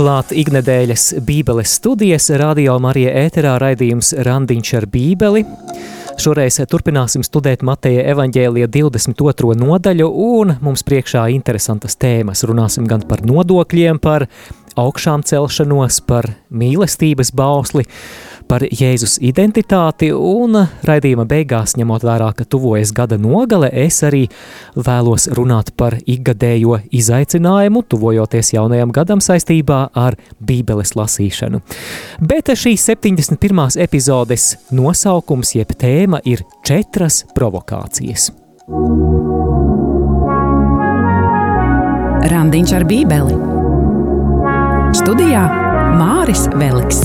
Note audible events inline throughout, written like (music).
Klāt iknedēļas bībeles studijas radio Marija ēterā raidījums Randiņš ar bībeli. Šoreiz turpināsim studēt Mateja evaņģēlija 22. nodaļu un mums priekšā interesantas tēmas. Runāsim gan par nodokļiem, par augšām celšanos, par mīlestības bausli, par Jēzus identitāti un raidījuma beigās, ņemot vērā, ka tuvojas gada nogale, es arī vēlos runāt par ikgadējo izaicinājumu, tuvojoties jaunajam gadam saistībā ar bībeles lasīšanu. Bet šīs 71. epizodes nosaukums jeb tēma ir četras provokācijas. Randiņš ar bībeli Studijā Māris Veliks.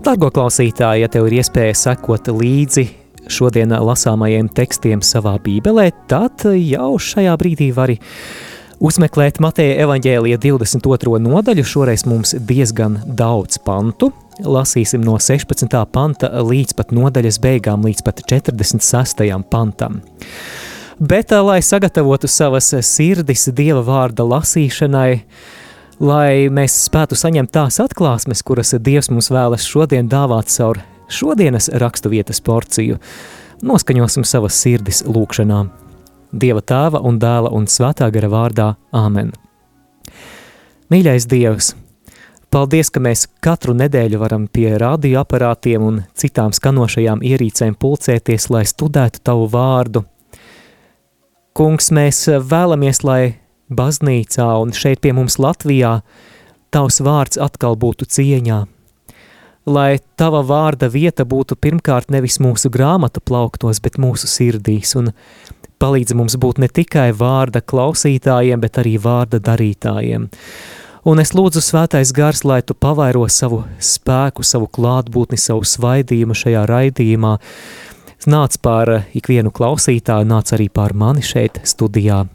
Dargo klausītāji, ja tev ir iespēja sekot līdzi šodien lasāmajiem tekstiem savā bībelē, tad jau šajā brīdī vari uzmeklēt Mateja evaņģēlija 22. nodaļu. Šoreiz mums diezgan daudz pantu. Lasīsim no 16. panta līdz pat nodaļas beigām, līdz pat 46. pantam. Bet, lai sagatavotu savas sirdis Dieva vārda lasīšanai, lai mēs spētu saņemt tās atklāsmes, kuras Dievs mums vēlas šodien dāvāt caur šodienas rakstu vietas porciju, noskaņosim savas sirdis lūkšanā. Dieva tēva un dēla un svētā gara vārdā Āmen. Mīļais Dievs! Paldies, ka mēs katru nedēļu varam pie radioaparātiem un citām skanošajām ierīcēm pulcēties, lai studētu Tavu vārdu. Kungs, mēs vēlamies, lai baznīcā un šeit pie mums Latvijā tavs vārds atkal būtu cieņā. Lai tava vārda vieta būtu pirmkārt nevis mūsu grāmatu plauktos, bet mūsu sirdīs, un palīdz mums būt ne tikai vārda klausītājiem, bet arī vārda darītājiem. Un es lūdzu svētais gars, lai tu pavairo savu spēku, savu klātbūtni, savu svaidījumu šajā raidījumā, nāc pār ikvienu klausītāju, nāc arī pār mani šeit studijā.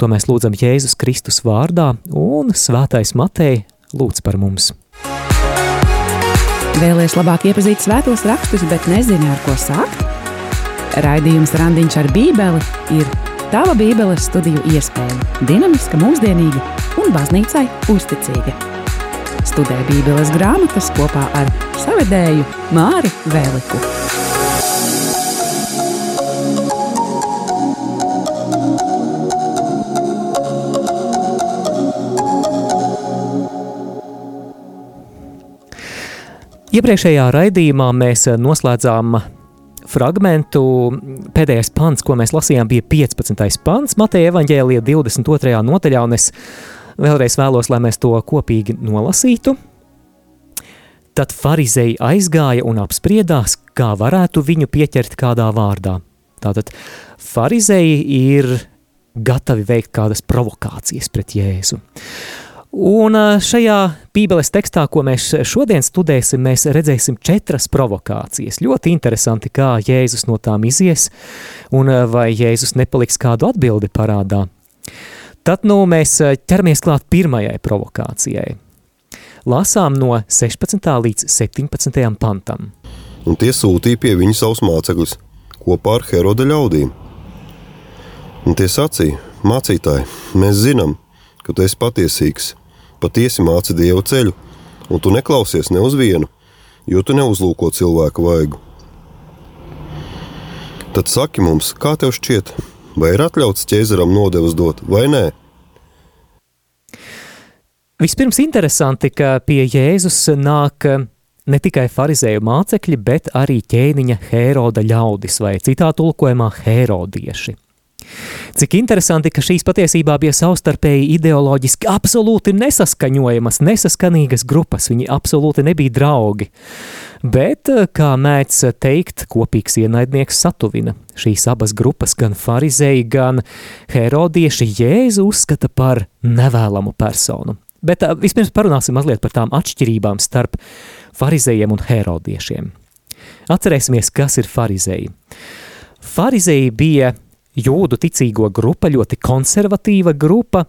To mēs lūdzam Jēzus Kristus vārdā, un Svētais Matei lūdz par mums. Vēlēs labāk iepazīt svētos rakstus, bet nezini, ar ko sākt? Raidījums Randiņš ar Bībeli ir tava Bībeles studiju iespēja, dinamiska, mūsdienīga un baznīcai uzticīga. Studē Bībeles grāmatas kopā ar savedēju Māri Vēliku. Iepriekšējā raidījumā mēs noslēdzām fragmentu. Pēdējais pants, ko mēs lasījām, bija 15. pants Mateja evaņģēlija 22. nodaļā, vēlreiz vēlos, lai mēs to kopīgi nolasītu. Tad farizēji aizgāja un apspriedās, kā varētu viņu pieķert kādā vārdā. Tātad farizēji ir gatavi veikt kādas provokācijas pret Jēzu. Un šajā Bībeles tekstā, ko mēs šodien studēsim, mēs redzēsim četras provokācijas. Ļoti interesanti, kā Jēzus no tām izies, un vai Jēzus nepaliks kādu atbildi parādā. Tad nu, mēs ķeramies klāt pirmajai provokācijai. Lasām no 16. līdz 17. pantam. Un tie sūtīja pie viņa savus mācekļus kopā ar Heroda ļaudīm. Un tie sacīja, mācītāji, mēs zinām, ka tu esi patiesīgs patiesi māci dievu ceļu, un tu neklausies ne uz vienu, jo tu neuzlūko cilvēku vaigu. Tad saki mums, kā tev šķiet, vai ir atļauts ķēzaram nodevas dot vai nē? Vispirms interesanti, ka pie Jēzus nāk ne tikai farizēju mācekļi, bet arī ķēniņa Hēroda ļaudis vai citā tulkojumā Hērodieši. Cik interesanti, ka šīs patiesībā bija savstarpēji ideoloģiski absolūti nesaskaņojamas, nesaskanīgas grupas, viņi absolūti nebija draugi. Bet, kā mēdz teikt, kopīgs ienaidnieks satuvina. Šīs abas grupas, gan farizēji, gan herodieši, Jēzu uzskata par nevēlamu personu. Bet vispirms parunāsim mazliet par tām atšķirībām starp farizējiem un herodiešiem. Atcerēsimies, kas ir farizēji. Farizēji bija jūdu ticīgo grupa, ļoti konservatīva grupa,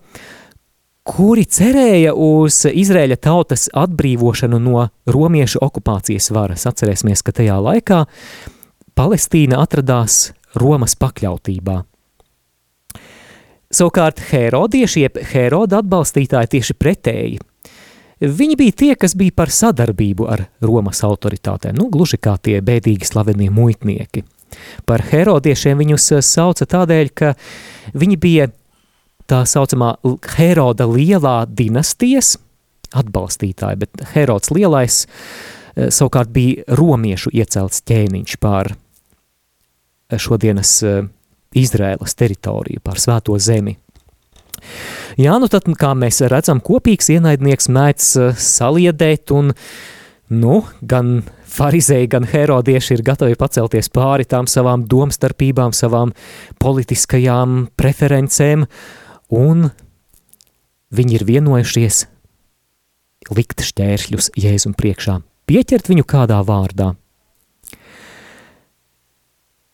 kuri cerēja uz Izraēļa tautas atbrīvošanu no romiešu okupācijas varas. Atcerēsimies, ka tajā laikā Palestīna atradās Romas pakļautībā. Savukārt Herodieši, jeb Heroda atbalstītāji tieši pretēji. Viņi bija tie, kas bija par sadarbību ar Romas autoritātēm, nu, gluži kā tie bēdīgi slavenie muitnieki. Par Herodiešiem viņus sauca tādēļ, ka viņi bija tā saucamā Heroda lielā dinastijas atbalstītāji, bet Herods lielais eh, savukārt bija romiešu iecelts ķēniņš pār šodienas eh, Izrēlas teritoriju, pār svēto zemi. Jā, nu tad, kā mēs redzam, kopīgs ienaidnieks mēdz eh, saliedēt un, nu, gan farizēji, gan herodieši ir gatavi pacelties pāri tām savām domstarpībām, savām politiskajām preferencēm, un viņi ir vienojušies likt šķēršļus Jēzum priekšā, pieķert viņu kādā vārdā.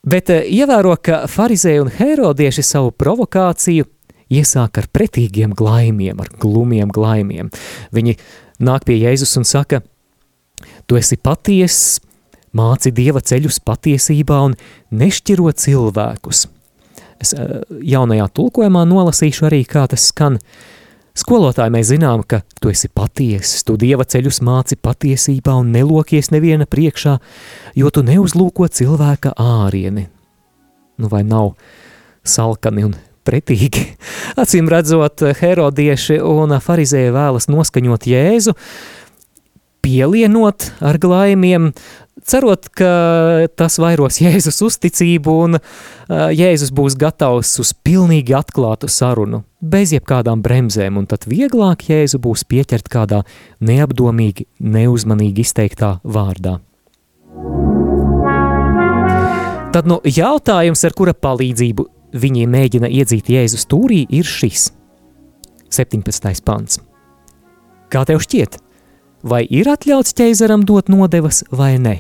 Bet eh, ievēro, ka farizēji un herodieši savu provokāciju iesāk ar pretīgiem glaimiem, ar glumiem glaimiem. Viņi nāk pie Jēzus un saka, tu esi patiess, māci Dieva ceļus patiesībā un nešķiro cilvēkus. Es eh, jaunajā tulkojumā nolasīšu arī, kā tas skan. Skolotāji, mēs zinām, ka tu esi patiesis, tu Dieva ceļus māci patiesībā un nelokies neviena priekšā, jo tu neuzlūko cilvēka ārieni. Nu vai nav salkani un pretīgi? Acīm redzot, herodieši un farizēji vēlas noskaņot Jēzu, pielienot ar glaimiem, cerot, ka tas vairos Jēzus uzticību un Jēzus būs gatavs uz pilnīgi atklātu sarunu, bez jebkādām bremzēm, un tad vieglāk Jēzu būs pieķert kādā neapdomīgi, neuzmanīgi izteiktā vārdā. Tad nu, jautājums, ar kura palīdzību viņi mēģina iedzīt Jēzus stūrī, ir šis. 17. pants. Kā tev šķiet, vai ir atļauts ķeizaram dot nodevas vai ne?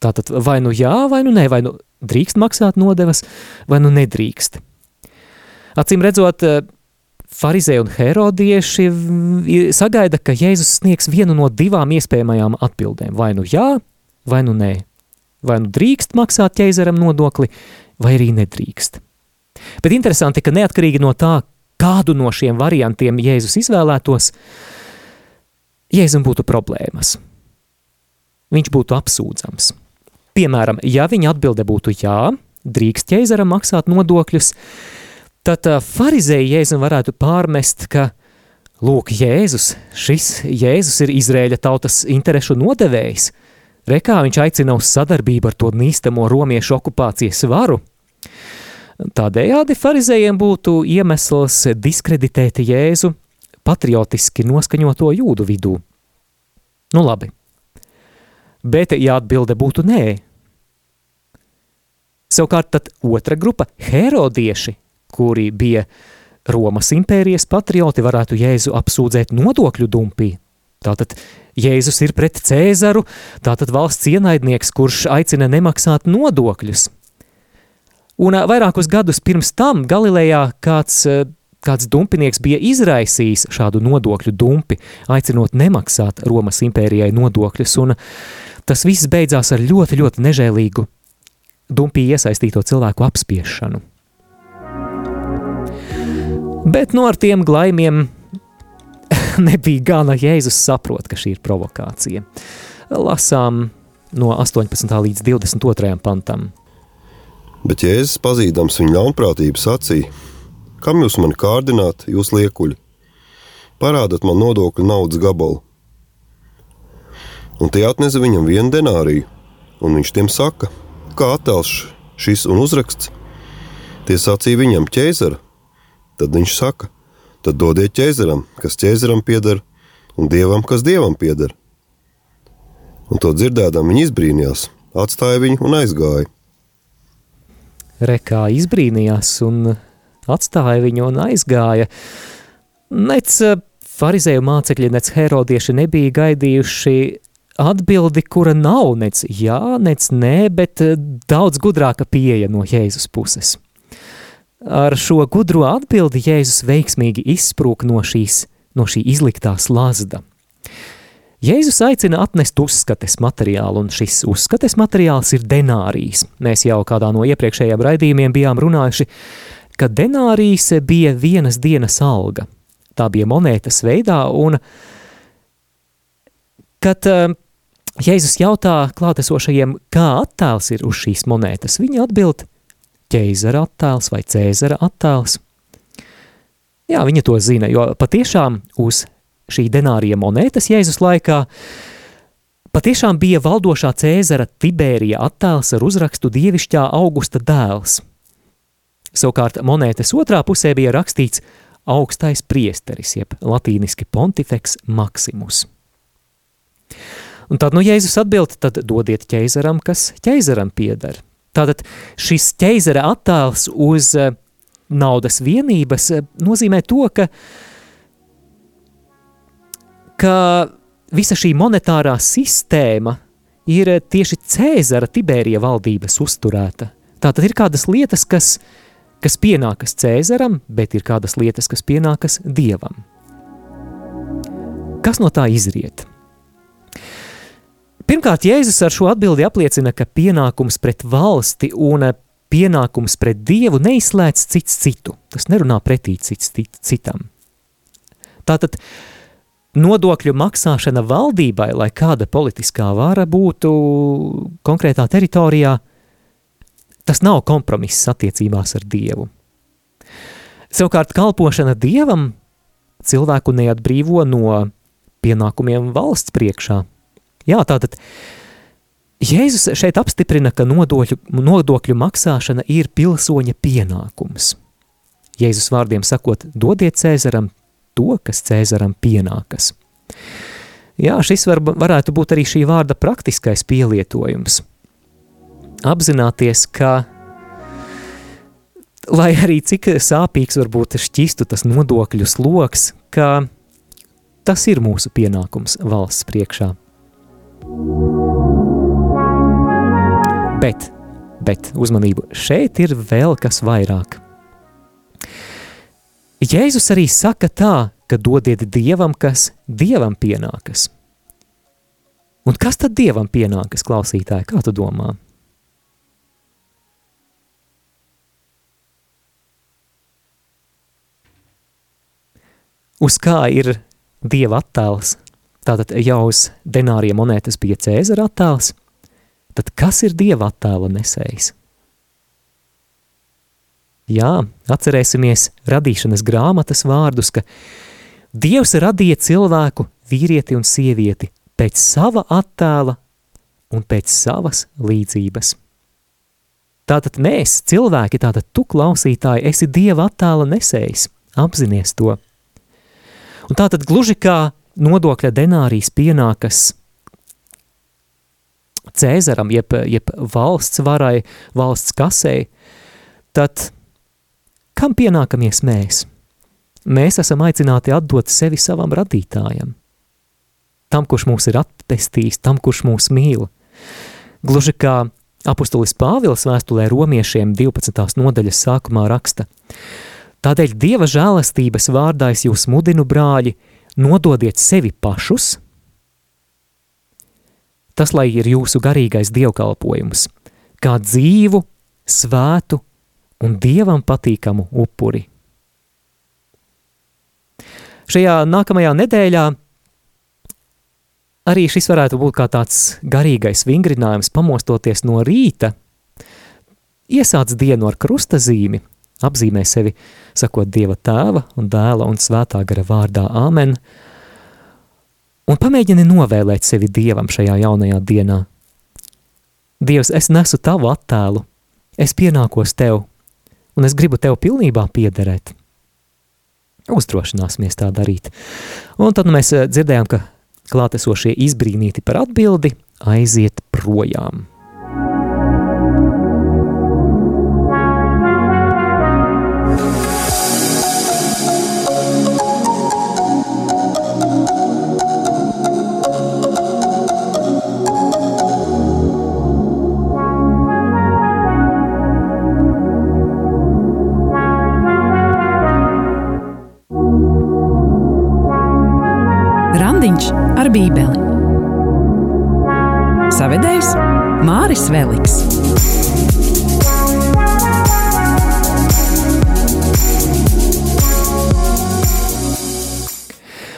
Tātad vai nu jā, vai nu nē, vai nu drīkst maksāt nodevas, vai nu nedrīkst. Acīm redzot, farizēji un herodieši sagaida, ka Jēzus sniegs vienu no divām iespējamajām atbildēm. Vai nu jā, vai nu nē. Vai nu drīkst maksāt ķeizaram nodokli, vai arī nedrīkst. Bet interesanti, ka neatkarīgi no tā, kādu no šiem variantiem Jēzus izvēlētos, Jēzum būtu problēmas. Viņš būtu apsūdzams. Piemēram, ja viņa atbilde būtu jā, drīkst ķeizaram maksāt nodokļus, tad farizēji Jēzum varētu pārmest, ka lūk, Jēzus, šis Jēzus ir Izrēļa tautas interešu nodevējs. Rekā viņš aicina uz sadarbību ar to nīstamo romiešu okupācijas varu. Tādējādi farizējiem būtu iemesls diskreditēt Jēzu patriotiski noskaņoto jūdu vidū. Nu labi, Bet, ja atbilde būtu nē, savukārt tad otra grupa – herodieši, kuri bija Romas impērijas patrioti, varētu Jēzu apsūdzēt nodokļu dumpī. Tātad Jēzus ir pret Cēzaru, tātad valsts ienaidnieks, kurš aicina nemaksāt nodokļus. Un vairākus gadus pirms tam Galilejā kāds, kāds dumpinieks bija izraisījis šādu nodokļu dumpi, aicinot nemaksāt Romas impērijai nodokļus, un Tas viss beidzās ar ļoti, ļoti nežēlīgu dumpī iesaistīto cilvēku apspiešanu. Bet no ar tiem glaimiem (laughs) nebija gana. Jēzus saprot, ka šī ir provokācija. Lasām no 18. līdz 22. pantam. Bet Jēzus pazīdams viņa ļaunprātību sacīja, kam jūs mani kārdināt, jūs liekuļi? Parādat man nodokļu naudas gabalu un tie atnesa viņam vienu denāriju, un viņš tiem saka, kā attēls šis un uzraksts. Tie sacīja viņam ķēzara, tad viņš saka, tad dodiet ķēzaram, kas ķēzaram pieder, un dievam, kas dievam pieder. Un to dzirdēdam viņi izbrīnījās, atstāja viņu un aizgāja. Rekā izbrīnījās un atstāja viņu un aizgāja. Nec eh, farizēju mācekļi, nec herodieši nebija gaidījuši atbildi, kura nav nec jā, nec nē, bet eh, daudz gudrāka pieeja no Jēzus puses. Ar šo gudro atbildi Jēzus veiksmīgi izsprūk no, šīs, no šī izliktā slazda. Jēzus aicina atnest uzskates materiālu, un šis uzskates materiāls ir denārijas. Mēs jau kādā no iepriekšējiem raidījumiem bijām runājuši, ka denārijas bija vienas dienas alga. Tā bija monētas veidā, un kad uh, Jēzus jautā klātesošajiem, kā attēls ir uz šīs monētas, viņi atbild ķeizara attēls vai cēzara attēls. Jā, viņa to zina, jo patiešām uz šī denārija monētas Jēzus laikā patiešām bija valdošā Cēzara Tibērija attēls ar uzrakstu dievišķā augusta dēls. Savukārt monētas otrā pusē bija rakstīts augstais priesteris, jeb latīniski pontifex maximus. Un tad nu Jēzus atbild, tad dodiet ķeizaram, kas ķeizaram pieder. Tātad šis ķeizara attēls uz eh, naudas vienības eh, nozīmē to, ka uh, ka visa šī monetārā sistēma ir tieši Cēzara Tibērija valdības uzturēta. Tātad ir kādas lietas, kas, kas pienākas Cēzaram, bet ir kādas lietas, kas pienākas Dievam. Kas no tā izriet? Pirmkārt, Jēzus ar šo atbildi apliecina, ka pienākums pret valsti un pienākums pret Dievu neizslēdz cits citu. Tas nerunā pretī cits citam. Tātad, uh, nodokļu maksāšana valdībai, lai kāda politiskā vara būtu konkrētā teritorijā, tas nav kompromiss attiecībās ar Dievu. Savukārt kalpošana Dievam cilvēku neatbrīvo no pienākumiem valsts priekšā. Jā, tātad Jēzus šeit apstiprina, ka nodokļu, nodokļu maksāšana ir pilsoņa pienākums. Jēzus vārdiem sakot, dodiet Cēzaram to, kas Cēzaram pienākas. Jā, šis var, varētu būt arī šī vārda praktiskais pielietojums. Apzināties, ka, lai arī cik sāpīgs varbūt šķistu tas nodokļu sloks, ka tas ir mūsu pienākums valsts priekšā. Bet, bet uzmanību, šeit ir vēl kas vairāk – Jēzus arī saka tā, ka dodiet Dievam, kas Dievam pienākas. Un kas tad Dievam pienākas, klausītāji, kā tu domā? Uz kā ir Dieva attēls? Tātad jau uz denārija monētas bija Cēzara attēls, tad kas ir Dieva attēla nesējs? Jā, atcerēsimies radīšanas grāmatas vārdus, ka Dievs radīja cilvēku, vīrieti un sievieti pēc sava attēla un pēc savas līdzības. Tātad mēs, cilvēki, tātad tu klausītāji, esi Dieva attēla nesējs, apzinies to. Un tātad gluži kā nodokļa denārijas pienākas Cēzaram, jeb, jeb valsts varai, valsts kasei, tad Kam pienākamies mēs? Mēs esam aicināti atdot sevi savam radītājam. Tam, kurš mūs ir attestījis, tam, kurš mūs mīl. Gluži kā apustulis Pāvils vēstulē romiešiem 12. nodaļas sākumā raksta. Tādēļ Dieva žēlastības vārdā es jūs mudinu, brāļi, nododiet sevi pašus. Tas, lai ir jūsu garīgais dievkalpojums, kā dzīvu, svētu un dievam patīkamu upuri. Šajā nākamajā nedēļā arī šis varētu būt kā tāds garīgais vingrinājums, pamostoties no rīta, iesāc dienu ar krustazīmi, apzīmē sevi, sakot Dieva tēva un dēla un svētā gara vārdā Āmen, un pamēģini novēlēt sevi Dievam šajā jaunajā dienā. Dievs, es nesu tavu attēlu, es pienākos tev, un es gribu tev pilnībā piederēt. Uzdrošināsimies tā darīt. Un tad mēs eh, dzirdējām, ka klātesošie izbrīnīti par atbildi aiziet projām. Ar Bībeli. raidījuma vedējs Māris Veliks.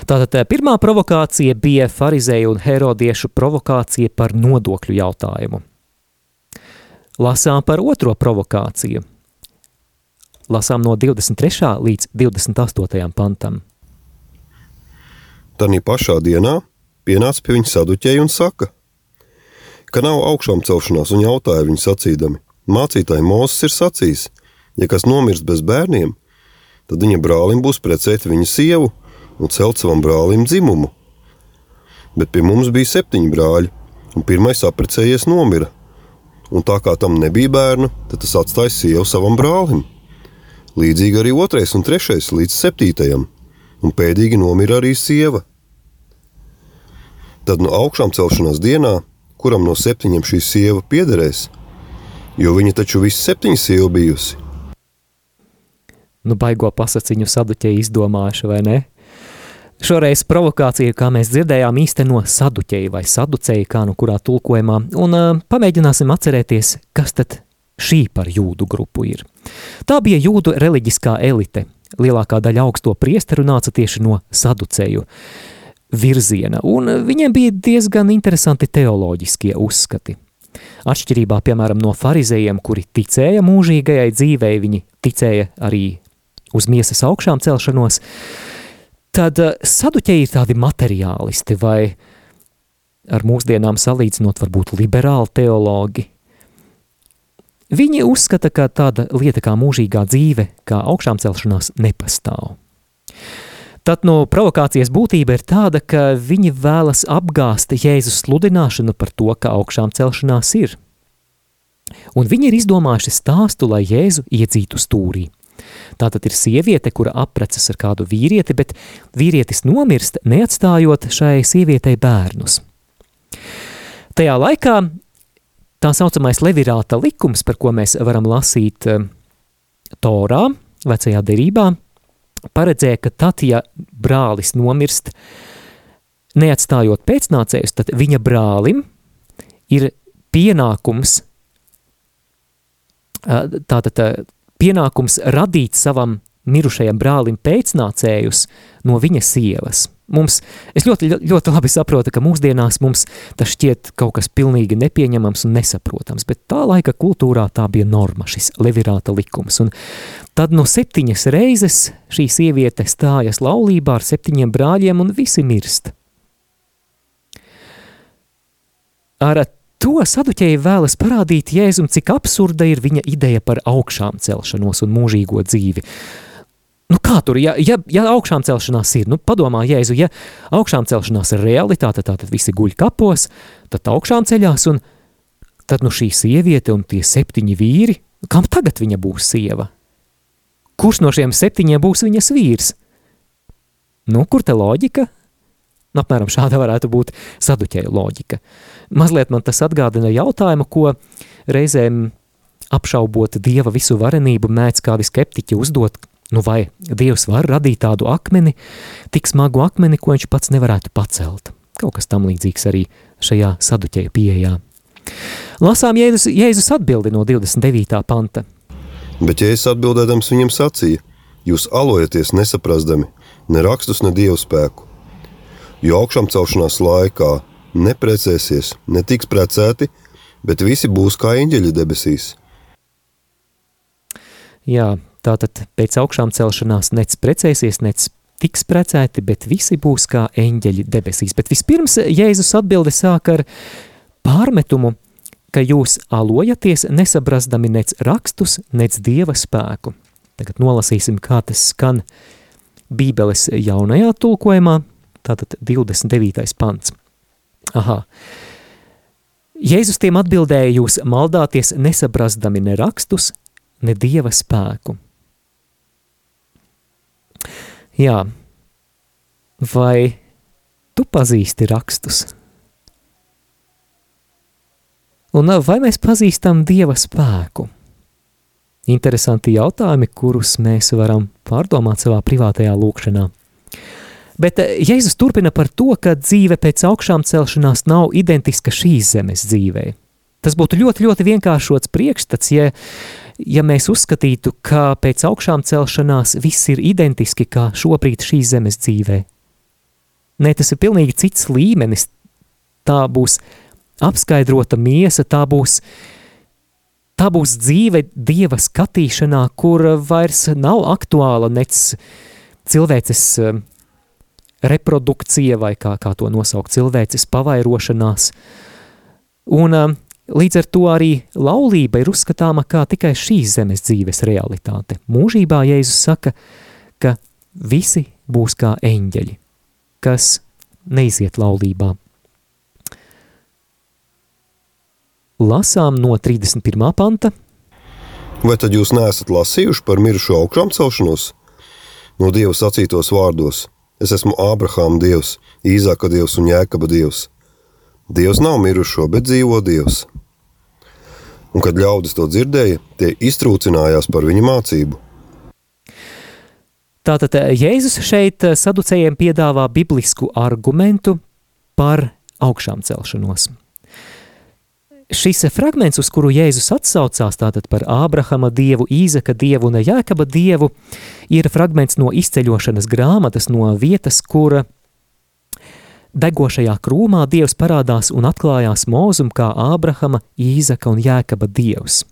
Tātad eh, pirmā provokācija bija farizēju un herodiešu provokācija par nodokļu jautājumu. Lasām par otro provokāciju. Lasām no 23. līdz 28. pantam. Tanī pašā dienā pienāca pie viņa saduķēja un saka, ka nav augšām celšanās un jautāja viņu sacīdami. Mācītāji Mūzes ir sacījis, ja kas nomirst bez bērniem, tad viņa brālim būs precēt viņa sievu un celt savam brālim dzimumu. Bet pie mums bija septiņi brāļi, un pirmais apprecējies nomira. Un tā kā tam nebija bērna, tad tas atstāja sievu savam brālim. Līdzīgi arī otrais un trešais līdz septītajam, un pēdīgi nomira arī sieva. Tad no augšām celšanās dienā, kuram no septiņiem šī sieva piederēs, jo viņa taču visi septiņi sieva bijusi. Nu, baigo pasaciņu saduķē izdomājuši, vai ne? Šoreiz provokācija, kā mēs dzirdējām, īsteno saduķēji vai saducēji, kā nu kurā tulkojumā, un uh, pamēģināsim atcerēties, kas tad šī par jūdu grupu ir. Tā bija jūdu reliģiskā elite. Lielākā daļa augsto priesteru nāca tieši no saducēju virziena, un viņiem bija diezgan interesanti teoloģiskie uzskati. Atšķirībā, piemēram, no farizējiem, kuri ticēja mūžīgajai dzīvei, viņi ticēja arī uz miesas augšām celšanos, tad eh, saduķēji ir tādi materiālisti vai ar mūsdienām salīdzinot varbūt liberāli teologi. Viņi uzskata, ka tāda lieta kā mūžīgā dzīve, kā augšām celšanās, nepastāv. Tad no provokācijas būtība ir tāda, ka viņi vēlas apgāst Jēzus sludināšanu par to, ka augšām celšanās ir. Un viņi ir izdomājuši stāstu, lai Jēzu iedzītu stūrī. Tā tad ir sieviete, kura apprecas ar kādu vīrieti, bet vīrietis nomirst, neatstājot šai sievietei bērnus. Tajā laikā tā saucamais levirāta likums, par ko mēs varam lasīt eh, Torā, vecajā derībā, paredzēja, ka tad, ja brālis nomirst, neatstājot pēcnācējus, tad viņa brālim ir pienākums tātad pienākums radīt savam mirušajam brālim pēcnācējus no viņa sievas. Mums, es ļoti, ļoti labi saprotu, ka mūsdienās mums tas šķiet kaut kas pilnīgi nepieņemams un nesaprotams, bet tā laika kultūrā tā bija norma, šis levirāta likums. Un tad no septiņas reizes šī sieviete stājas laulībā ar septiņiem brāļiem un visi mirst. Ar to saduķēji vēlas parādīt Jēzum, cik absurda ir viņa ideja par augšām celšanos un mūžīgo dzīvi. Nu kā tur, ja, ja, ja augšām celšanās ir, nu padomā Jēzu, ja augšām celšanās ir realitāte, tā tad visi guļ kapos, tad augšām ceļās un tad nu šī sieviete un tie septiņi vīri, kam tagad viņa būs sieva? Kurš no šiem septiņiem būs viņas vīrs? Nu, kur te loģika? Nu, apmēram šāda varētu būt saduķēja loģika. Mazliet man tas atgādina jautājumu, ko reizēm apšaubot Dieva visu varenību mēdz kādi skeptiķi uzdot, nu vai Dievs var radīt tādu akmeni, tik smagu akmeni, ko viņš pats nevarētu pacelt. Kaut kas tam līdzīgs arī šajā saduķēja pieejā. Lasām Jēzus, Jēzus atbildi no 29. panta. Bet Jēzus atbildēdams viņam sacīja, jūs alojaties nesaprastami, ne rakstus, ne dievu spēku jo augšām celšanās laikā neprecēsies, netiks precēti, bet visi būs kā eņģeļi debesīs. Jā, tātad pēc augšām celšanās nec precēsies, nec tiks precēti, bet visi būs kā eņģeļi debesīs. Bet vispirms Jēzus atbilde sāk ar pārmetumu, ka jūs alojaties nesabrasdami nec rakstus, nec dieva spēku. Tagad nolasīsim, kā tas skan Bībeles jaunajā tulkojumā, tātad 29. pants. Aha. Jēzus tiem atbildēja, jūs maldāties nesabrastami ne rakstus, ne dieva spēku. Jā, vai tu pazīsti rakstus? Un vai mēs pazīstam dieva spēku? Interesanti jautājumi, kurus mēs varam pārdomāt savā privātajā lūkšanā. Bet Jēzus turpina par to, ka dzīve pēc augšām celšanās nav identiska šīs zemes dzīvei. Tas būtu ļoti, ļoti vienkāršots priekšstats, ja, ja mēs uzskatītu, ka pēc augšām celšanās viss ir identiski kā šobrīd šīs zemes dzīvē. Nē, tas ir pilnīgi cits līmenis. Tā būs apskaidrota miesa, tā būs, tā būs dzīve dieva skatīšanā, kur vairs nav aktuāla nec cilvēces eh, reprodukcija vai kā, kā to nosaukt, cilvēces pavairošanās. Un eh, Līdz ar to arī laulība ir uzskatāma kā tikai šīs zemes dzīves realitāte. Mūžībā Jēzus saka, ka visi būs kā eņģeļi, kas neiziet laulībā. Lasām no 31. panta. Vai tad jūs neesat lasījuši par mirušo augšām celšanos? No Dieva sacītos vārdos: Es esmu Ābrahāma Dievs, Īzāka Dievs un Jēkaba Dievs. Dievs nav mirušo, bet dzīvo Dievs. Un, kad ļaudis to dzirdēja, tie iztrūcinājās par viņa mācību. Tātad eh, Jēzus šeit eh, saducējiem piedāvā biblisku argumentu par augšām celšanos. Šis fragments, uz kuru Jēzus atsaucās, tātad par Ābrahama dievu, Īzaka dievu un Jēkaba dievu, ir fragments no izceļošanas grāmatas, no vietas, kura Degošajā krūmā Dievs parādās un atklājās mūzum kā Ābrahama, Īzaka un Jēkaba Dievs.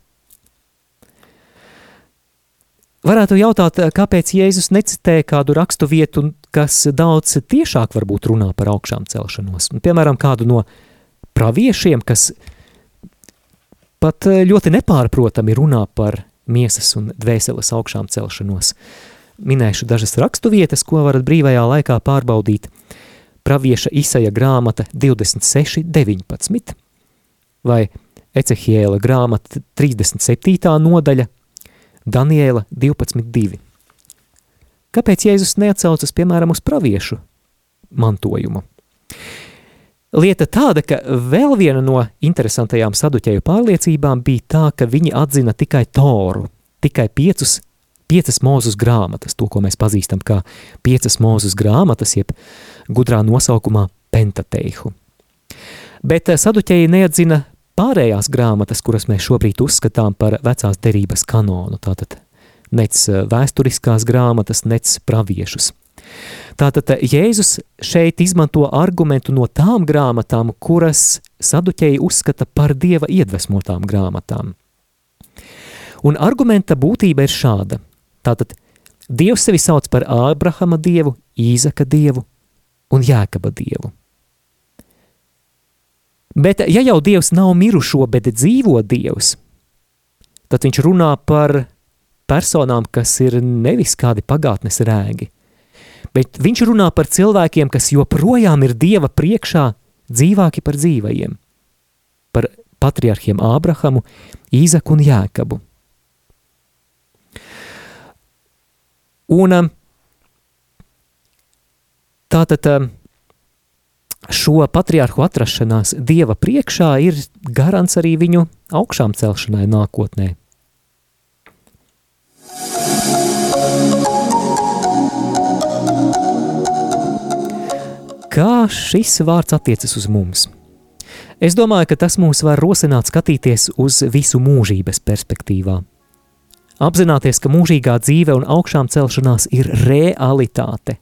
Varētu jautāt, kāpēc Jēzus necitē kādu rakstu vietu, kas daudz tiešāk varbūt runā par augšām celšanos. Piemēram, kādu no praviešiem, kas pat ļoti nepārprotami runā par miesas un dvēseles augšām celšanos. Minēšu dažas rakstu vietas, ko varat brīvajā laikā pārbaudīt – pravieša Isaija grāmata 26, 19, vai Ecehiela grāmata 37. nodaļa, Daniela 12, 2. Kāpēc Jēzus neatsaucas, piemēram, uz praviešu mantojumu? Lieta tāda, ka vēl viena no interesantajām saduķēju pārliecībām bija tā, ka viņi atzina tikai Toru, tikai piecus, piecas mūzus grāmatas, to, ko mēs pazīstam kā piecas mūzus grāmatas, jeb gudrā nosaukumā Pentateihu. Bet eh, saduķēji neatzina pārējās grāmatas, kuras mēs šobrīd uzskatām par vecās derības kanonu, tātad nec eh, vēsturiskās grāmatas, nec praviešus. Tātad eh, Jēzus šeit izmanto argumentu no tām grāmatām, kuras saduķēji uzskata par Dieva iedvesmotām grāmatām. Un argumenta būtība ir šāda. Tātad Dievs sevi sauc par Ābrahama dievu, Īzaka dievu un Jēkaba dievu. Bet ja jau Dievs nav mirušo, bet dzīvo Dievs, tad viņš runā par personām, kas ir nevis kādi pagātnes rēgi, bet viņš runā par cilvēkiem, kas joprojām ir Dieva priekšā dzīvāki par dzīvajiem, par patriarchiem Ābrahamu, Īzaku un Jēkabu. Un um, tātad um, šo patriārhu atrašanās Dieva priekšā ir garants arī viņu augšām celšanai nākotnē. Kā šis vārds attiecas uz mums? Es domāju, ka tas mūs var rosināt skatīties uz visu mūžības perspektīvā apzināties, ka mūžīgā dzīve un augšām celšanās ir realitāte.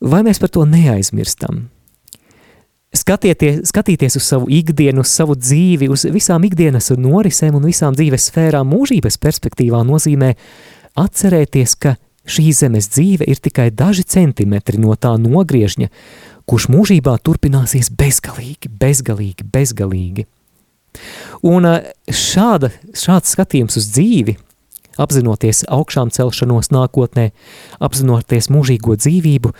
Vai mēs par to neaizmirstam? Skatieties, skatīties uz savu ikdienu, uz savu dzīvi, uz visām ikdienas norisēm un visām dzīves sfērām mūžības perspektīvā nozīmē atcerēties, ka šī zemes dzīve ir tikai daži centimetri no tā nogriežņa, kurš mūžībā turpināsies bezgalīgi, bezgalīgi, bezgalīgi. Un eh, šāda, šāds skatījums uz dzīvi, apzinoties augšām celšanos nākotnē, apzinoties mūžīgo dzīvību,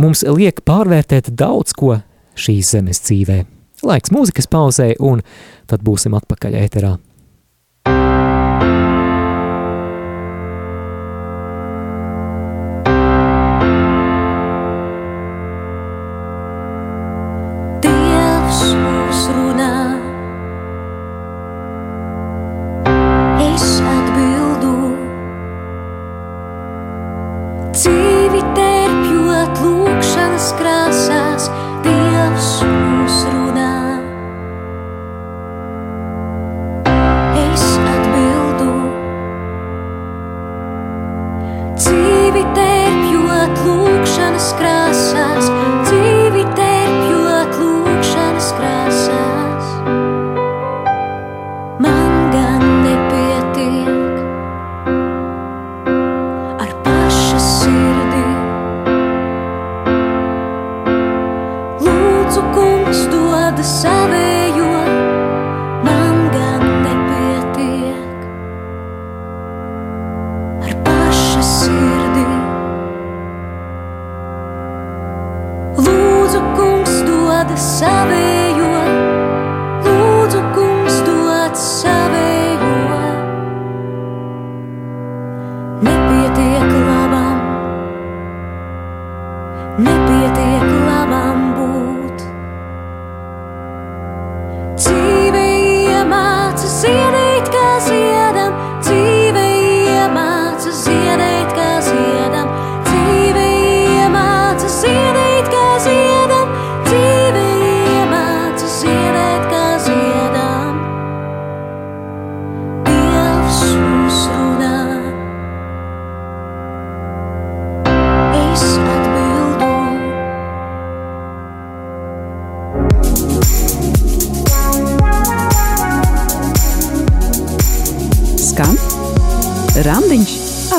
mums liek pārvērtēt daudz ko šīs zemes dzīvē. Laiks mūzikas pauzē, un tad būsim atpakaļ ēterā.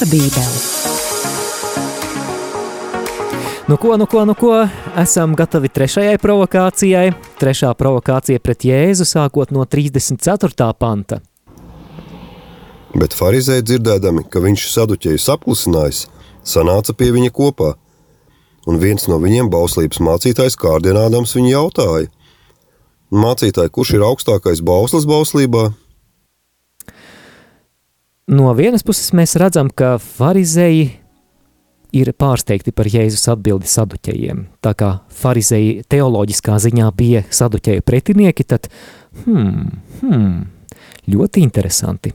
Randiņš ar Bībeli. Nu ko, nu ko, nu ko, esam gatavi trešajai provokācijai. Trešā provokācija pret Jēzu sākot no 34. panta. Bet farizēji dzirdēdami, ka viņš saduķēju apklusinājis, sanāca pie viņa kopā. Un viens no viņiem, bauslības mācītājs, kārdinādams viņu jautāja: Mācītāji, kurš ir augstākais bauslis bauslībā? No vienas puses mēs redzam, ka farizēji ir pārsteigti par Jēzus atbildi saduķējiem. Tā kā farizēji teoloģiskā ziņā bija saduķēju pretinieki, tad hmm, hmm, ļoti interesanti.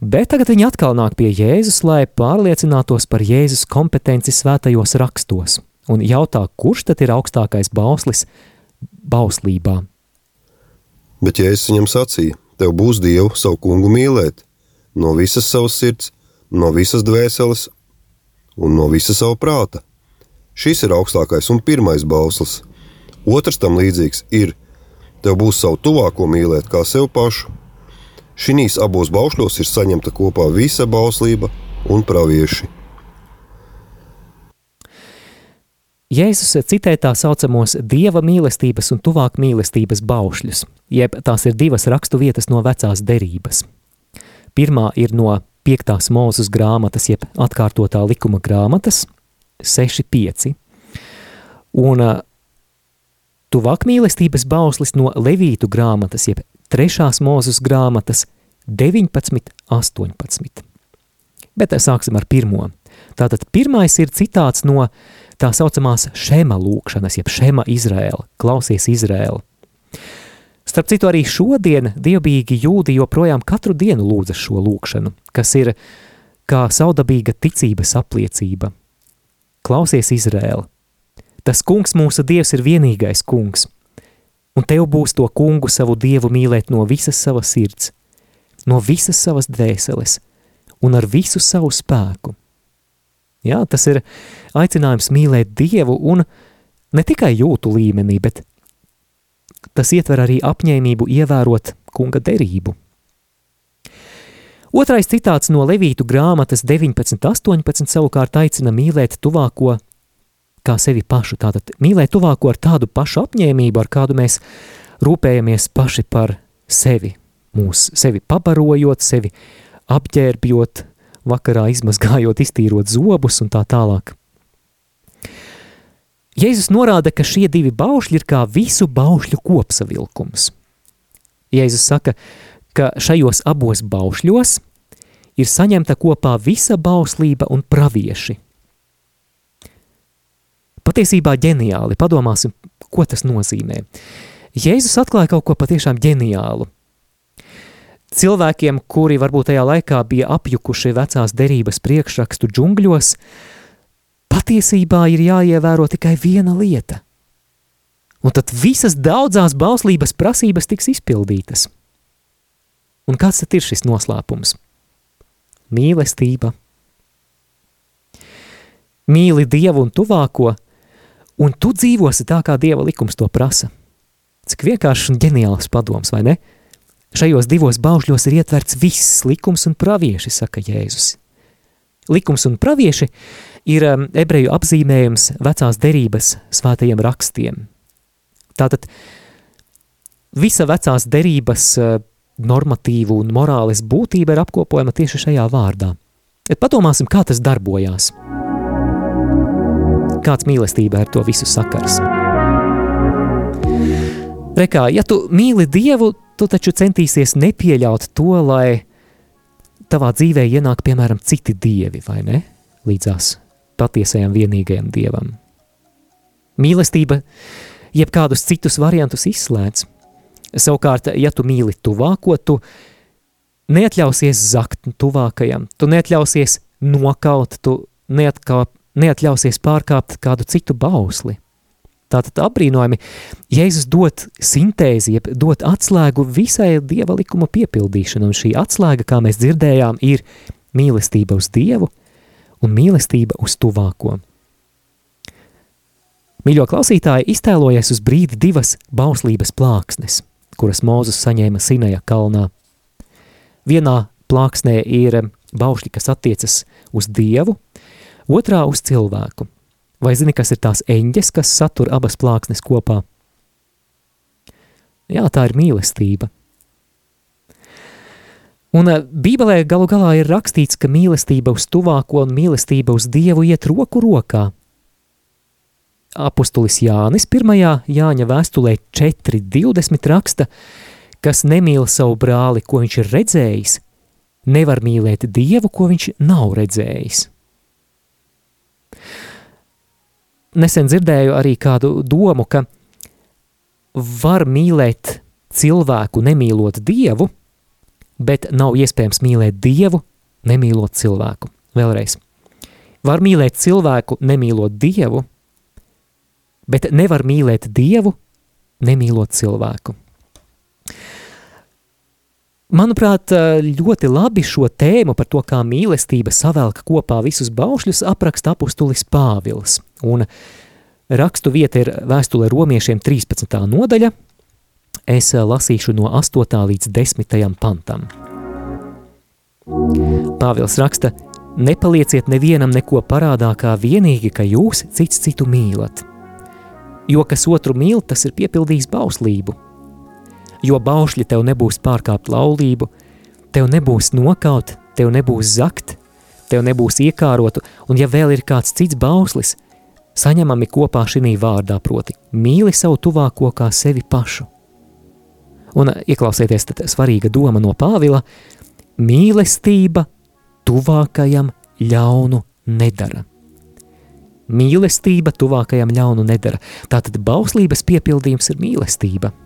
Bet tagad viņi atkal nāk pie Jēzus, lai pārliecinātos par Jēzus kompetenci svētajos rakstos un jautā, kurš tad ir augstākais bauslis bauslībā. Bet Jēzus viņam sacīja: Tev būs Dievu savu kungu mīlēt no visas savas sirds, no visas dvēseles un no visa sava prāta. Šis ir augstākais un pirmais bauslis. Otrs tam līdzīgs ir: Tev būs savu tuvāko mīlēt kā sev pašu. Šīs abos baušļos ir saņemta kopā visa bauslība un pravieši. Jēzus citē tā saucamos dieva mīlestības un tuvāk mīlestības baušļus, jeb tās ir divas rakstu vietas no vecās derības. Pirmā ir no 5. mūzes grāmatas, jeb atkārtotā likuma grāmatas, 6.5. Un uh, tuvāk mīlestības bauslis no Levītu grāmatas, jeb 3. mūzes grāmatas, 19.18. Bet sāksim ar pirmo. Tātad pirmais ir citāts no tā saucamās šema lūkšanas, jeb šema Izrēla, klausies Izrēla. Starp citu, arī šodien dievbijīgi jūdi joprojām katru dienu lūdza šo lūkšanu, kas ir kā saudabīga ticības apliecība. Klausies Izrēla, tas kungs mūsu dievs ir vienīgais kungs, un tev būs to kungu savu dievu mīlēt no visas savas sirds, no visas savas dvēseles un ar visu savu spēku. Jā, tas ir aicinājums mīlēt Dievu un ne tikai jūtu līmenī, bet tas ietver arī apņēmību ievērot kunga derību. Otrais citāts no Levītu grāmatas 19.18 savukārt aicina mīlēt tuvāko kā sevi pašu, tātad mīlēt tuvāko ar tādu pašu apņēmību, ar kādu mēs rūpējamies paši par sevi, mūs sevi pabarojot, sevi apģērbjot, vakarā izmazgājot, iztīrot zobus un tā tālāk. Jēzus norāda, ka šie divi baušļi ir kā visu baušļu kopsavilkums. Jēzus saka, ka šajos abos baušļos ir saņemta kopā visa bauslība un pravieši. Patiesībā ģeniāli, padomāsim, ko tas nozīmē. Jēzus atklāja kaut ko patiešām ģeniālu. Cilvēkiem, kuri varbūt tajā laikā bija apjukuši vecās derības priekšrakstu džungļos, patiesībā ir jāievēro tikai viena lieta. Un tad visas daudzās bauslības prasības tiks izpildītas. Un kāds tad ir šis noslēpums? Mīlestība. Mīli Dievu un tuvāko, un tu dzīvosi tā, kā Dieva likums to prasa. Cik vienkāršs un ģeniāls padoms, vai ne? Šajos divos baušļos ir ietverts viss likums un pravieši, saka Jēzus. Likums un pravieši ir um, ebreju apzīmējums vecās derības svētajiem rakstiem. Tātad visa vecās derības uh, normatīvu un morāles būtība ir apkopojama tieši šajā vārdā. Bet padomāsim, kā tas darbojās. Kāds mīlestība ar to visu sakars? Rekā, ja tu mīli Dievu, tu taču centīsies nepieļaut to, lai tavā dzīvē ienāk, piemēram, citi dievi, vai ne? Līdzās patiesajam vienīgajam dievam. Mīlestība jebkādus citus variantus izslēdz. Savukārt, ja tu mīli tuvāko, tu neatļausies zakt tuvākajam, tu neatļausies nokaut, tu neatkā, neatļausies pārkāpt kādu citu bausli. Tātad apbrīnojami, Jēzus dod sintēzi, jeb dod atslēgu visai Dieva likuma piepildīšanai, un šī atslēga, kā mēs dzirdējām, ir mīlestība uz Dievu un mīlestība uz tuvāko. Mīļo klausītāji, iztēlojies uz brīdi divas bauslības plāksnes, kuras Mūzes saņēma Sinaja kalnā. Vienā plāksnē ir baušļi, kas attiecas uz Dievu, otrā uz cilvēku. Vai zini, kas ir tās eņģes, kas satur abas plāksnes kopā? Jā, tā ir mīlestība. Un eh, Bībelē galu galā ir rakstīts, ka mīlestība uz tuvāko un mīlestība uz Dievu iet roku rokā. Apostulis Jānis 1. Jāņa vēstulē 4.20 raksta, kas nemīl savu brāli, ko viņš ir redzējis, nevar mīlēt Dievu, ko viņš nav redzējis. Nesen dzirdēju arī kādu domu, ka var mīlēt cilvēku nemīlot Dievu, bet nav iespējams mīlēt Dievu, nemīlot cilvēku. Vēlreiz. Var mīlēt cilvēku, nemīlot Dievu, bet nevar mīlēt Dievu, nemīlot cilvēku. Manuprāt, ļoti labi šo tēmu par to, kā mīlestība savelk kopā visus baušļus, apraksta apustulis Pāvils. Un rakstu vieta ir vēstule romiešiem 13. nodaļa. Es lasīšu no 8. līdz 10. pantam. Pāvils raksta, nepalieciet nevienam neko parādā kā vienīgi, ka jūs cits citu mīlat. Jo kas otru mīl, tas ir piepildījis bauslību – jo baušļi tev nebūs pārkāpt laulību, tev nebūs nokaut, tev nebūs zakt, tev nebūs iekārotu, un ja vēl ir kāds cits bauslis, saņemami kopā šī vārdā, proti, mīli savu tuvāko kā sevi pašu. Un ieklausieties, tad svarīga doma no Pāvila – mīlestība tuvākajam ļaunu nedara. Mīlestība tuvākajam ļaunu nedara. Tātad bauslības piepildījums ir mīlestība –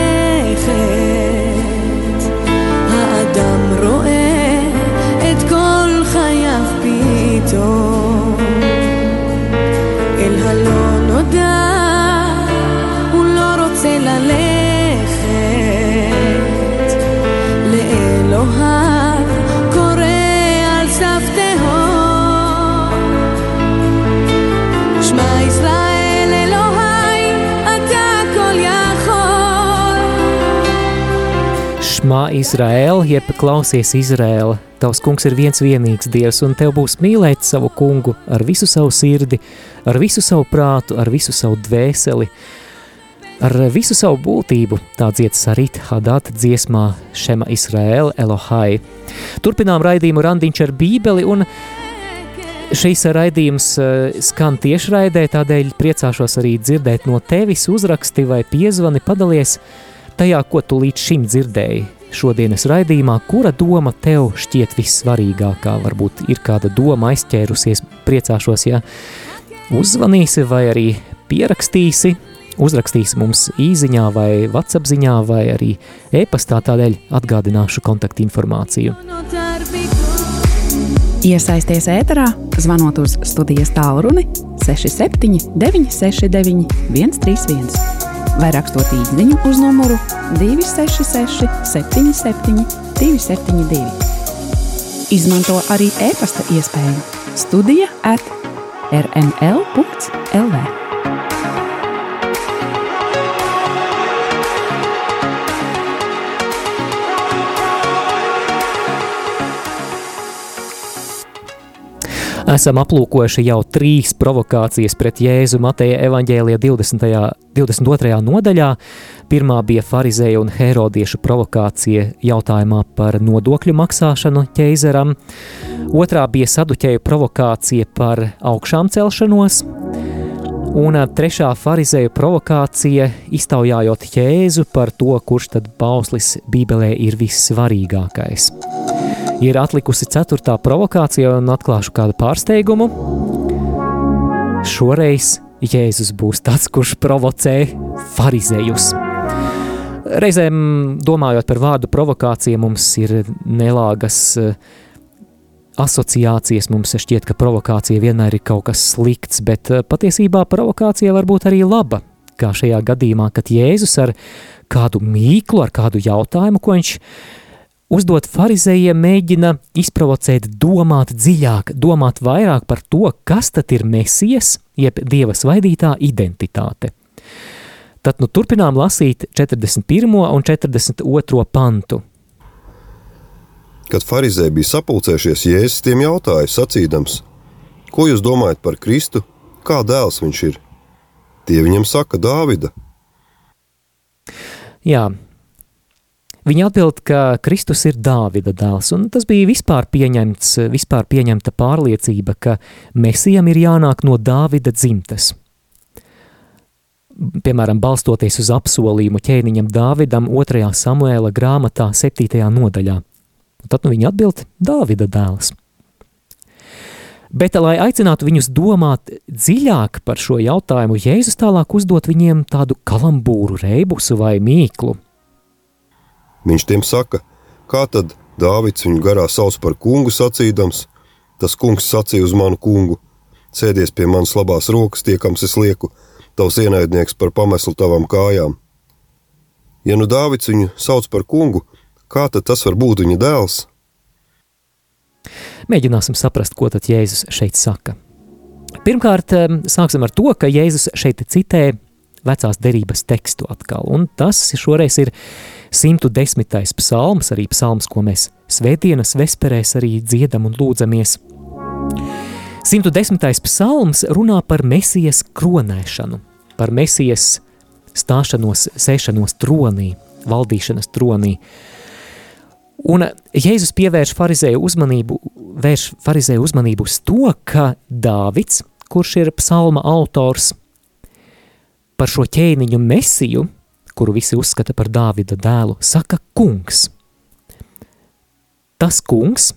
ללכת. לאלוהיו קורא על סף תהום. שמע ישראל אלוהי, אתה כל יכול. Šmā Izraēla, jeb klausies Izraēla, tavs kungs ir viens vienīgs dievs, un tev būs mīlēt savu kungu ar visu savu sirdi, ar visu savu prātu, ar visu savu dvēseli, ar visu savu būtību, tā dzied Sarit Hadat dziesmā Šema Izraēla Elohai. Turpinām raidījumu randiņš ar bībeli, un šīs raidījums eh, skan tiešraidē, tādēļ priecāšos arī dzirdēt no tevis uzraksti vai piezvani padalies, tajā, ko tu līdz šim dzirdēji. Šodienas raidījumā, kura doma tev šķiet vissvarīgākā, varbūt ir kāda doma aizķērusies, priecāšos, ja uzzvanīsi vai arī pierakstīsi, uzrakstīsi mums īziņā vai WhatsApp ziņā vai arī e-pastā, tādēļ atgādināšu kontaktinformāciju. Iesaisties ēterā, zvanot uz studijas tālruni 67 969 131 vai rakstot īsiņu uz numuru 266, 77, 272. Izmanto arī e-pasta iespēju Studija at rml.lv. Esam aplūkojuši jau trīs provokācijas pret Jēzu Mateja evaņģēlija 20. 22. nodaļā. Pirmā bija farizēja un herodiešu provokācija jautājumā par nodokļu maksāšanu ķeizaram. Otrā bija saduķēju provokācija par augšām celšanos. Un trešā farizēju provokācija iztaujājot Jēzu par to, kurš tad bauslis Bībelē ir vissvarīgākais. Ir atlikusi ceturtā provokācija, un atklāšu kādu pārsteigumu. Šoreiz Jēzus būs tas, kurš provocē farizējus. Reizēm, domājot par vārdu provokācija, mums ir nelāgas eh, asociācijas. Mums šķiet, ka provokācija vienmēr ir kaut kas slikts, bet eh, patiesībā provokācija var būt arī laba. Kā šajā gadījumā, kad Jēzus ar kādu mīklu, ar kādu jautājumu, ko viņš uzdot farizējiem, mēģina izprovocēt, domāt dziļāk, domāt vairāk par to, kas tad ir mesijas, jeb dieva svaidītā identitāte. Tad nu turpinām lasīt 41. un 42. pantu. Kad farizēji bija sapulcējušies, Jēzus tiem jautāja, sacīdams, ko jūs domājat par Kristu, kā dēls viņš ir? Tie viņam saka Dāvida. Jā, Viņa atbild, ka Kristus ir Dāvida dēls, un tas bija vispār pieņemts, vispār pieņemta pārliecība, ka Mesijam ir jānāk no Dāvida dzimtes. Piemēram, balstoties uz apsolījumu ķēniņam Dāvidam 2. Samuēla grāmatā 7. nodaļā. Un tad nu viņa atbild Dāvida dēls. Bet, lai aicinātu viņus domāt dziļāk par šo jautājumu, Jēzus tālāk uzdot viņiem tādu kalambūru, reibusu vai mīklu – Viņš tiem saka, kā tad Dāvids viņu garā sauc par kungu sacīdams, tas kungs sacīja uz manu kungu, sēdies pie manas labās rokas, tiekams es lieku, tavs ienaidnieks par pameslu tavām kājām. Ja nu Dāvids viņu sauc par kungu, kā tad tas var būt viņa dēls? Mēģināsim saprast, ko tad Jēzus šeit saka. Pirmkārt, sāksim ar to, ka Jēzus šeit citē vecās derības tekstu atkal, un tas šoreiz ir 110. psalms, arī psalms, ko mēs svētdienas vesperēs arī dziedam un lūdzamies. 110. psalms runā par mesijas kronēšanu, par mesijas stāšanos, sēšanos tronī, valdīšanas tronī. Un Jēzus pievērš farizēju uzmanību, vērš farizēju uzmanību uz to, ka Dāvids, kurš ir psalma autors, par šo ķēniņu mesiju, kuru visi uzskata par Dāvida dēlu, saka kungs. Tas kungs,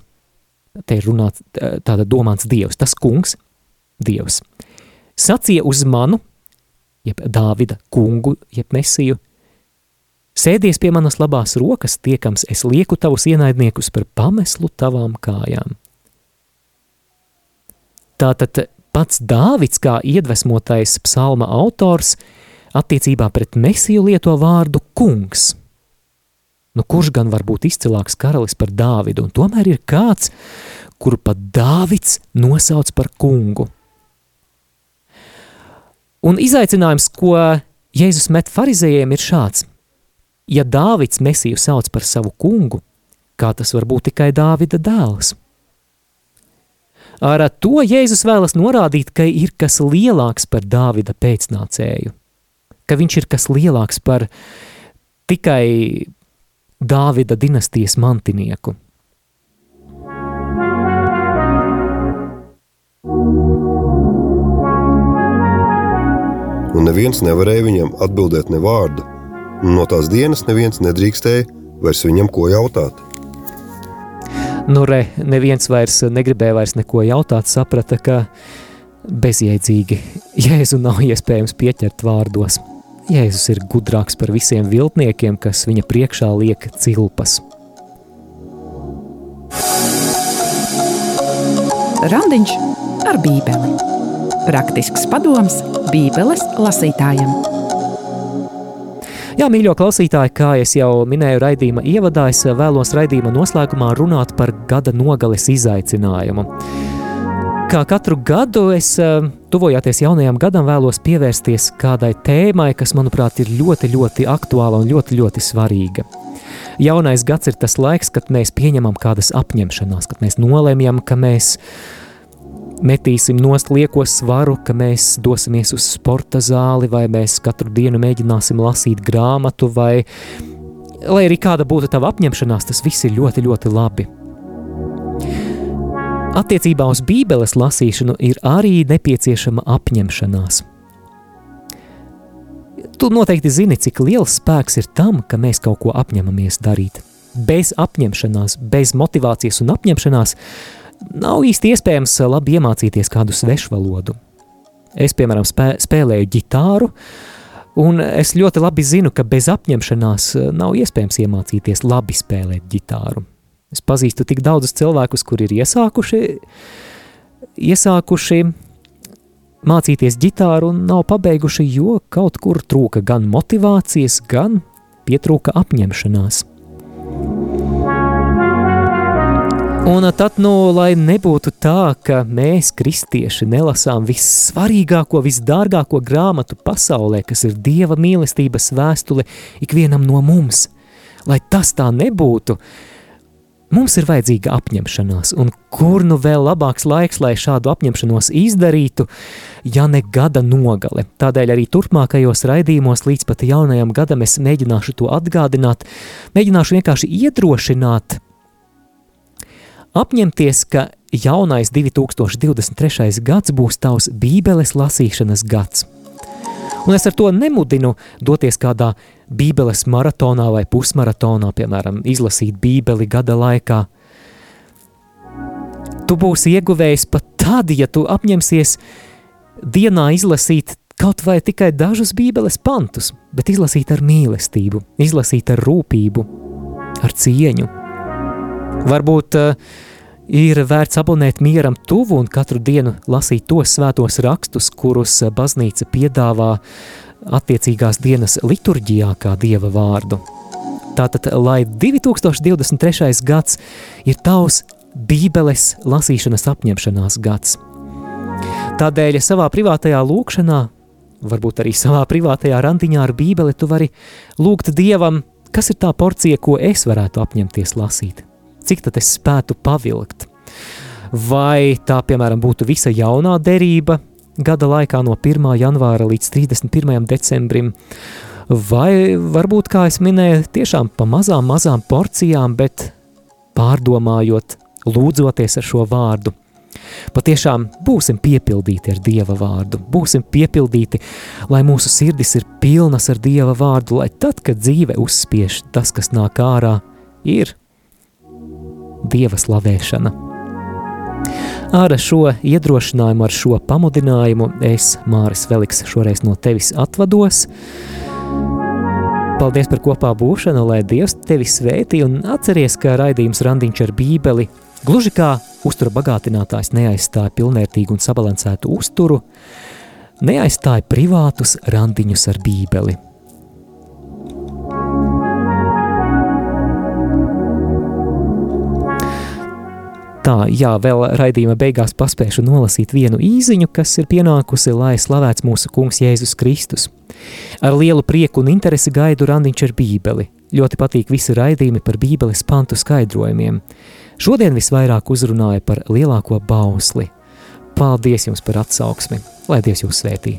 te ir runāts tāda domāts dievs, tas kungs, dievs, sacīja uz manu, jeb Dāvida kungu, jeb mesiju, sēdies pie manas labās rokas, tiekams es lieku tavus ienaidniekus par pameslu tavām kājām. Tātad pats Dāvids kā iedvesmotais psalma autors – attiecībā pret Mesiju lieto vārdu kungs. Nu, kurš gan var būt izcilāks karalis par Dāvidu, un tomēr ir kāds, kuru pat Dāvids nosauc par kungu. Un izaicinājums, ko Jēzus met farizējiem, ir šāds. ja Dāvids Mesiju sauc par savu kungu, kā tas var būt tikai Dāvida dēls? Ar to Jēzus vēlas norādīt, ka ir kas lielāks par Dāvida pēcnācēju, ka viņš ir kas lielāks par tikai Dāvida dinastijas mantinieku. Un neviens nevarēja viņam atbildēt ne vārdu, un no tās dienas neviens nedrīkstēja vairs viņam ko jautāt. Nu, re, neviens vairs negribēja vairs neko jautāt, saprata, ka bezjēdzīgi Jēzu nav iespējams pieķert vārdos. Jēzus ir gudrāks par visiem viltniekiem, kas viņa priekšā liek cilpas. Randiņš ar bībeli. Praktisks padoms Bībeles lasītājiem. Jā, mīļo klausītāji, kā jau minēju raidījuma ievadā, es vēlos raidījuma noslēgumā runāt par gada nogales izaicinājumu. Kā katru gadu es, eh, tuvojoties jaunajam gadam, vēlos pievērsties kādai tēmai, kas, manuprāt, ir ļoti, ļoti aktuāla un ļoti, ļoti svarīga. Jaunais gads ir tas laiks, kad mēs pieņemam kādas apņemšanās, kad mēs nolēmjam, ka mēs metīsim nost lieko svaru, ka mēs dosimies uz sporta zāli, vai mēs katru dienu mēģināsim lasīt grāmatu, vai lai arī kāda būtu tava apņemšanās, tas viss ir ļoti, ļoti labi. Attiecībā uz Bībeles lasīšanu ir arī nepieciešama apņemšanās. Tu noteikti zini, cik liels spēks ir tam, ka mēs kaut ko apņemamies darīt. Bez apņemšanās, bez motivācijas un apņemšanās nav īsti iespējams eh, labi iemācīties kādu svešvalodu. Es, piemēram, spē, spēlēju ģitāru, un es ļoti labi zinu, ka bez apņemšanās eh, nav iespējams iemācīties labi spēlēt ģitāru. Es pazīstu tik daudzus cilvēkus, kuri ir iesākuši, iesākuši mācīties ģitāru un nav pabeiguši, jo kaut kur trūka gan motivācijas, gan pietrūka apņemšanās. Un tad, nu, lai nebūtu tā, ka mēs, kristieši, nelasām vissvarīgāko, visdārgāko grāmatu pasaulē, kas ir Dieva mīlestības vēstule ikvienam no mums, lai tas tā nebūtu, mums ir vajadzīga apņemšanās, un kur nu vēl labāks laiks, lai šādu apņemšanos izdarītu, ja ne gada nogale. Tādēļ arī turpmākajos raidījumos līdz pat jaunajam gadam es mēģināšu to atgādināt, mēģināšu vienkārši iedrošināt apņemties, ka jaunais 2023. gads būs tavs bībeles lasīšanas gads. Un es ar to nemudinu doties kādā bībeles maratonā vai pusmaratonā, piemēram, izlasīt bībeli gada laikā. Tu būsi ieguvējis pat tad, ja tu apņemsies dienā izlasīt kaut vai tikai dažus bībeles pantus, bet izlasīt ar mīlestību, izlasīt ar rūpību, ar cieņu. Varbūt uh, ir vērts abonēt mieram tuvu un katru dienu lasīt tos svētos rakstus, kurus baznīca piedāvā attiecīgās dienas liturģijā kā dieva vārdu. Tātad, lai 2023. gads ir tavs bībeles lasīšanas apņemšanās gads. Tādēļ savā privātajā lūkšanā, varbūt arī savā privātajā randiņā ar bībeli, tu vari lūgt Dievam, kas ir tā porcija, ko es varētu apņemties lasīt cik tad es spētu pavilkt. Vai tā, piemēram, būtu visa jaunā derība gada laikā no 1. janvāra līdz 31. decembrim, vai varbūt, kā es minēju, tiešām pa mazām, mazām porcijām, bet pārdomājot, lūdzoties ar šo vārdu. Patiešām būsim piepildīti ar Dieva vārdu, būsim piepildīti, lai mūsu sirdis ir pilnas ar Dieva vārdu, lai tad, kad dzīve uzspiež tas, kas nāk ārā, ir dieva slavēšana. Ar šo iedrošinājumu, ar šo pamudinājumu es, Māris Veliks, šoreiz no tevis atvados. Paldies par kopā būšanu, lai Dievs tevi svētī un atceries, ka raidījums Randiņš ar bībeli gluži kā uztura bagātinātājs neaizstāja pilnvērtīgu un sabalansētu uzturu, neaizstāja privātus randiņus ar bībeli. Tā, jā, vēl raidījuma beigās paspēšu nolasīt vienu īziņu, kas ir pienākusi, lai slavēts mūsu kungs Jēzus Kristus. Ar lielu prieku un interesi gaidu randiņš ar bībeli. Ļoti patīk visi raidījumi par bībeles pantu skaidrojumiem. Šodien visvairāk uzrunāja par lielāko bausli. Paldies jums par atsauksmi, lai Dievs jūs svētī!